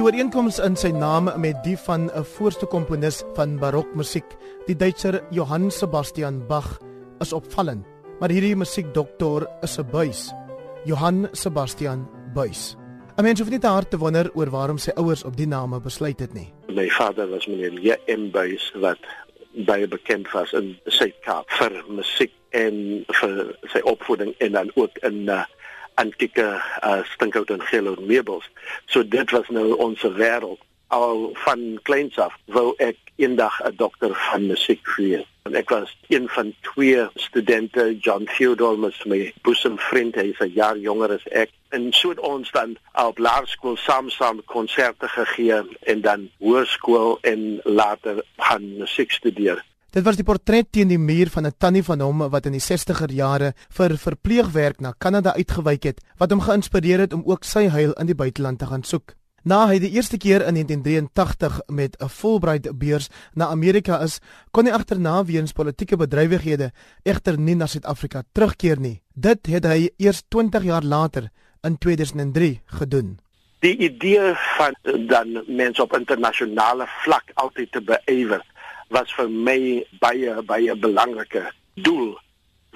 Die ooreenkoms in sy naam met die van 'n voorste komponis van barokmusiek, die Duitser Johann Sebastian Bach, is opvallend. Maar hierdie musiekdokter is 'n buis. Johann Sebastian Buis. 'n Mens hoef nie te hard te wonder oor waarom sy ouers op die name besluit het nie. My vader was meneer J.M. Buis wat baie bekend was in Suid-Kaap vir musiek en vir sy opvoeding en dan ook in uh, antieke uh, stinkhout en geelhout meubels. So dit was nou ons wêreld. Al van kleins af wou ek eendag 'n dokter van musiek wees. En ek was een van twee studente, John Theodore was my boesemvriend, hy is 'n jaar jonger as ek. En so het ons dan op laerskool saam saam konserte gegee en dan hoërskool en later gaan musiek studeer. Dit was die portret teen die muur van 'n tannie van hom wat in die 60er jare vir verpleegwerk na Kanada uitgewyk het, wat hom geïnspireer het om ook sy heil in die buiteland te gaan soek. Na hy die eerste keer in 1983 met 'n Fulbright beurs na Amerika is, kon hy agterna weens politieke bedrywighede egter nie na Suid-Afrika terugkeer nie. Dit het hy eers 20 jaar later in 2003 gedoen. Die idee van dan mense op internasionale vlak altyd te beywer was vir my baie baie belangrike doel.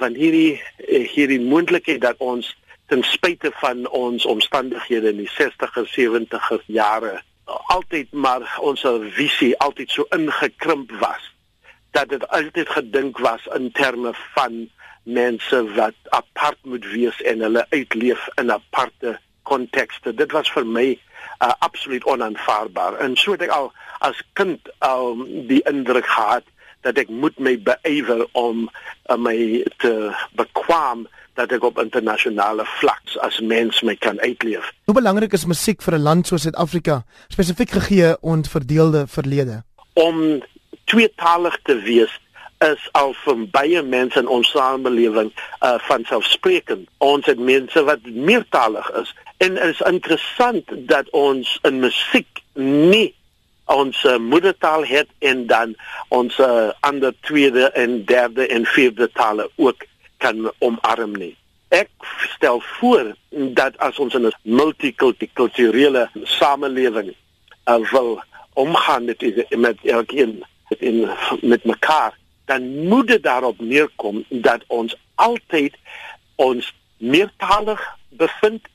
Van hierdie eh, hierdie moontlikheid dat ons ten spyte van ons omstandighede in die 60er 70er jare altyd maar ons visie altyd so ingekrimp was dat dit altyd gedink was in terme van mense wat apart moet wees en hulle uitleef in aparte kontekste. Dit was vir my uh, absoluut onaanvaarbaar. En so het ek al as kind um, die indruk gehad dat ek moet my beywer om uh, my te bekwam dat ek op internasionale vlak as mens my kan uitleef. Hoe belangrik is musiek vir 'n land soos Suid-Afrika, spesifiek gegee ons verdeelde verlede? Om tweetalig te wees is al vir baie mense in ons samelewing uh van selfsprekend. Ons het mense wat meertalig is en is interessant dat ons in musiek nie ons uh, moedertaal het en dan ons uh, ander tweede en derde en vierde tale ook kan omarm nie. Ek stel voor dat as ons in 'n multikulturele samelewing uh, wil omgaan met met elkeen in met mekaar dan moet dit daarop neerkom dat ons altyd ons meertalig bevind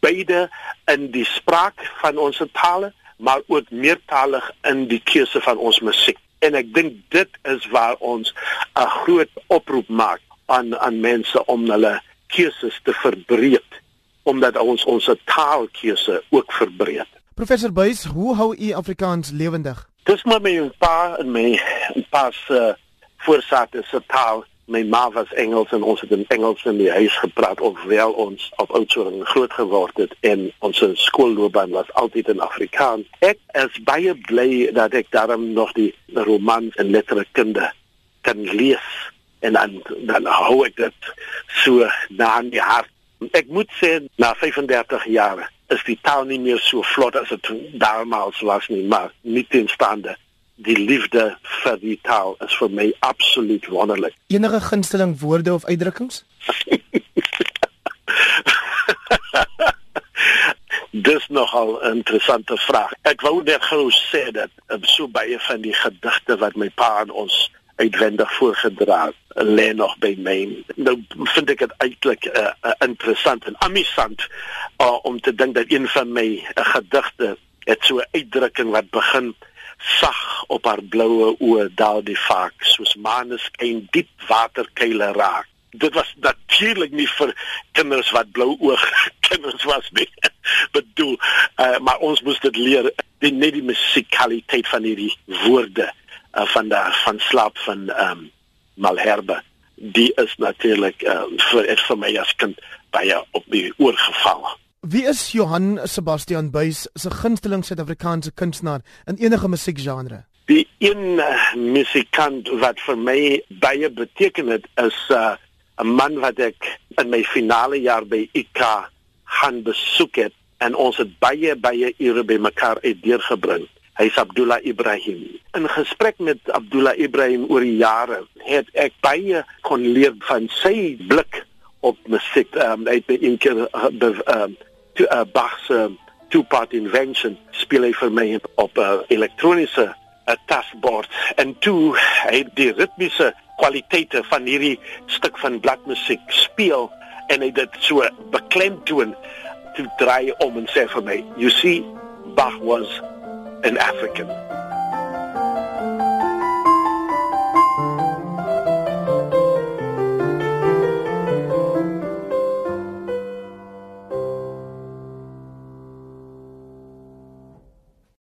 beide in die spraak van ons tale maar ook meertalig in die keuse van ons musiek en ek dink dit is waar ons 'n groot oproep maak aan aan mense om hulle keuses te verbreek omdat ons ons taalkeuse ook verbreek Professor Buys hoe hou u Afrikaans lewendig Dis maar my pa en my pa se voorsate se taal. My ma was Engels en ons het in Engels in die huis gepraat of wel ons op Oudtshoorn groot geword het en ons skoolloopbaan was altyd in Afrikaans. Ek is baie bly dat ek daarom nog die romans en letterkunde kan lees en dan dan hou ek dit so na in die hart. Ek moet sê na 35 jaar is die taal nie meer so vlot as dit daarmaals was nie, maar nie teenstaande die liefde vir die taal is vir my absoluut wonderlik. Enige gunsteling woorde of uitdrukkings? Dis nogal 'n interessante vraag. Ek wou net gou sê dat um, so baie van die gedigte wat my pa aan ons uitwendig voorgedra het, lê nog by my. Nou vind ek dit eintlik uh, uh, interessant en amusant uh, om te dink dat een van my uh, gedigte het so 'n uitdrukking wat begin sag op haar bloue oë daardie vaak soos maaneskyn diep waterkuile raak. Dit was natuurlik nie vir kinders wat blou oog kinders was nie. Bedoel uh, maar ons moes dit leer die net die musikaliteit van hierdie woorde uh, van daar van slaap van um, malherbe. Die is natuurlik uh, vir vir my as kind baie op die oor geval Wie is Johan Sebastian Buys se gunsteling Suid-Afrikaanse kunstenaar in enige musiekgenre? Die een uh, musikant wat vir my baie beteken het is uh, 'n uh, man wat ek in my finale jaar by IK gaan besoek het en ons het baie baie ure by mekaar uitdeurgebring. Hy's Abdullah Ibrahim. In gesprek met Abdullah Ibrahim oor die jare het ek baie kon leer van sy blik op musiek. Um, hy het een keer uh, be, uh, to uh, Bach se two-part invention speel hy vir my op 'n uh, elektroniese 'n uh, tasbord. En toe hy die ritmiese kwaliteite van hierdie stuk van bladmusiek speel en hy dit so beklemtoon toe draai om en sê vir my you see Bach was an African